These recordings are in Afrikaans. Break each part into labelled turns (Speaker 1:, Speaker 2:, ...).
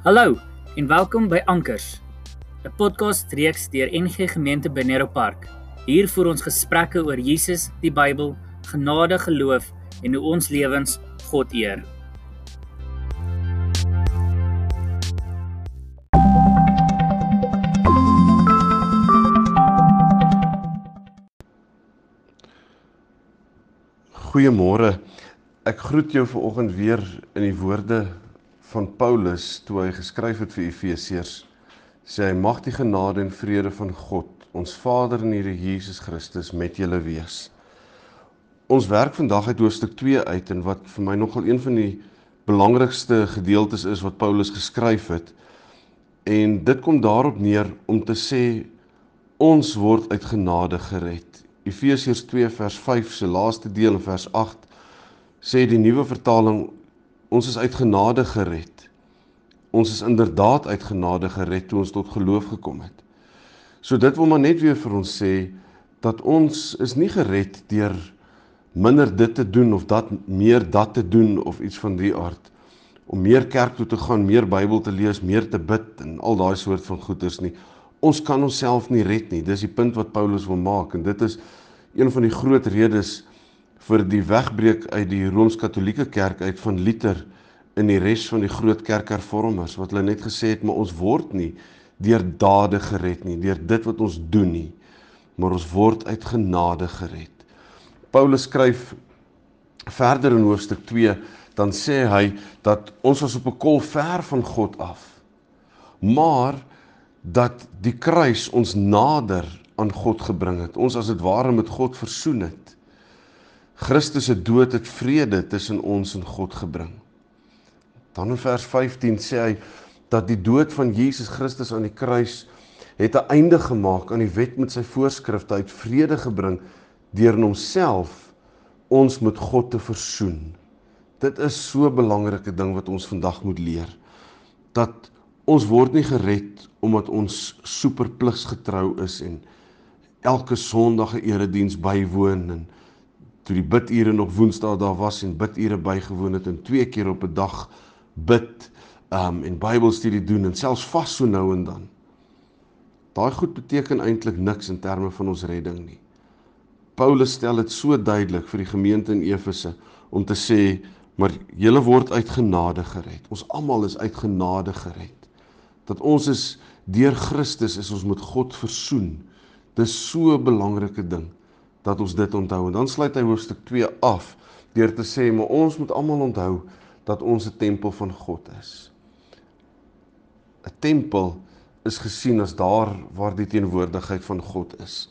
Speaker 1: Hallo en welkom by Ankers, 'n podcast reeks deur NG Gemeente Benero Park. Hier voer ons gesprekke oor Jesus, die Bybel, genade, geloof en hoe ons lewens God eer.
Speaker 2: Goeiemôre. Ek groet jou vanoggend weer in die woorde van Paulus toe hy geskryf het vir Efesiërs. Sê hy mag die genade en vrede van God, ons Vader en Here Jesus Christus met julle wees. Ons werk vandag uit hoofstuk 2 uit en wat vir my nogal een van die belangrikste gedeeltes is wat Paulus geskryf het. En dit kom daarop neer om te sê ons word uit genade gered. Efesiërs 2 vers 5 se laaste deel in vers 8 sê die nuwe vertaling ons is uit genade gered. Ons is inderdaad uit genade gered toe ons tot geloof gekom het. So dit wil maar net weer vir ons sê dat ons is nie gered deur minder dit te doen of dat meer dat te doen of iets van die aard om meer kerk toe te gaan, meer Bybel te lees, meer te bid en al daai soort van goeders nie. Ons kan onsself nie red nie. Dis die punt wat Paulus wil maak en dit is een van die groot redes vir die wegbreek uit die Rooms-Katolieke Kerk uit van Luther in die res van die groot kerkhervormers wat hulle net gesê het maar ons word nie deur dade gered nie, deur dit wat ons doen nie, maar ons word uit genade gered. Paulus skryf verder in hoofstuk 2 dan sê hy dat ons was op 'n kol ver van God af. Maar dat die kruis ons nader aan God gebring het. Ons as dit ware met God versoen het. Christus se dood het vrede tussen ons en God gebring. Dan in vers 15 sê hy dat die dood van Jesus Christus aan die kruis het 'n einde gemaak aan die wet met sy voorskrifte uit vrede gebring deur in homself ons met God te versoen. Dit is so 'n belangrike ding wat ons vandag moet leer. Dat ons word nie gered omdat ons superpligsgetrou is en elke Sondag 'n erediens bywoon en toe die bidure nog Woensdae daar was en bidure bygewoon het en twee keer op 'n dag bid um en Bybelstudie doen en selfs vas so nou en dan. Daai goed beteken eintlik niks in terme van ons redding nie. Paulus stel dit so duidelik vir die gemeente in Efese om te sê maar julle word uit genade gered. Ons almal is uit genade gered. Dat ons is deur Christus is ons met God versoen. Dis so 'n belangrike ding dat ons dit onthou. En dan sluit hy hoofstuk 2 af deur te sê maar ons moet almal onthou dat ons 'n tempel van God is. 'n Tempel is gesien as daar waar die teenwoordigheid van God is.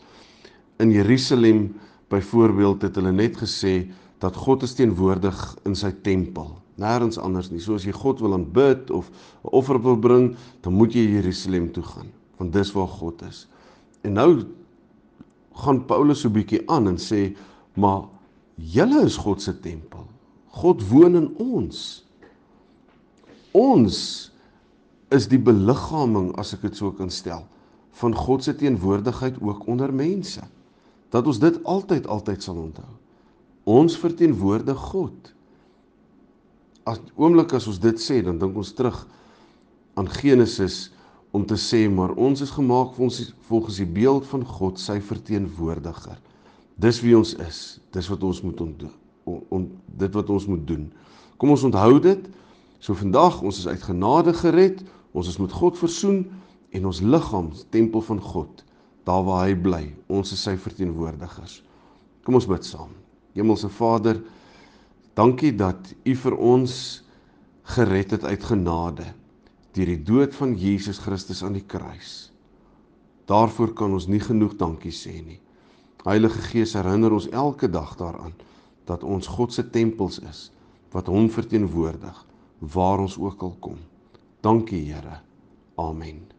Speaker 2: In Jerusalem byvoorbeeld het hulle net gesê dat God is teenwoordig in sy tempel, nêrens anders nie. So as jy God wil aanbid of 'n offer wil bring, dan moet jy Jerusalem toe gaan, want dis waar God is. En nou gaan Paulus so bietjie aan en sê, maar julle is God se tempel. God woon in ons. Ons is die beliggaaming as ek dit so kan stel van God se teenwoordigheid ook onder mense. Dat ons dit altyd altyd sal onthou. Ons verteenwoordig God. As oomblik as ons dit sê, dan dink ons terug aan Genesis om te sê maar ons is gemaak volgens volgens die beeld van God, sy verteenwoordiger. Dis wie ons is. Dis wat ons moet ontdoen. On, on, dit wat ons moet doen. Kom ons onthou dit. So vandag, ons is uit genade gered. Ons is met God versoen en ons liggaam, tempel van God, daar waar hy bly. Ons is sy verteenwoordigers. Kom ons bid saam. Hemelse Vader, dankie dat U vir ons gered het uit genade deur die dood van Jesus Christus aan die kruis. Daarvoor kan ons nie genoeg dankie sê nie. Heilige Gees herinner ons elke dag daaraan dat ons God se tempels is wat hom verteenwoordig waar ons ook al kom. Dankie Here. Amen.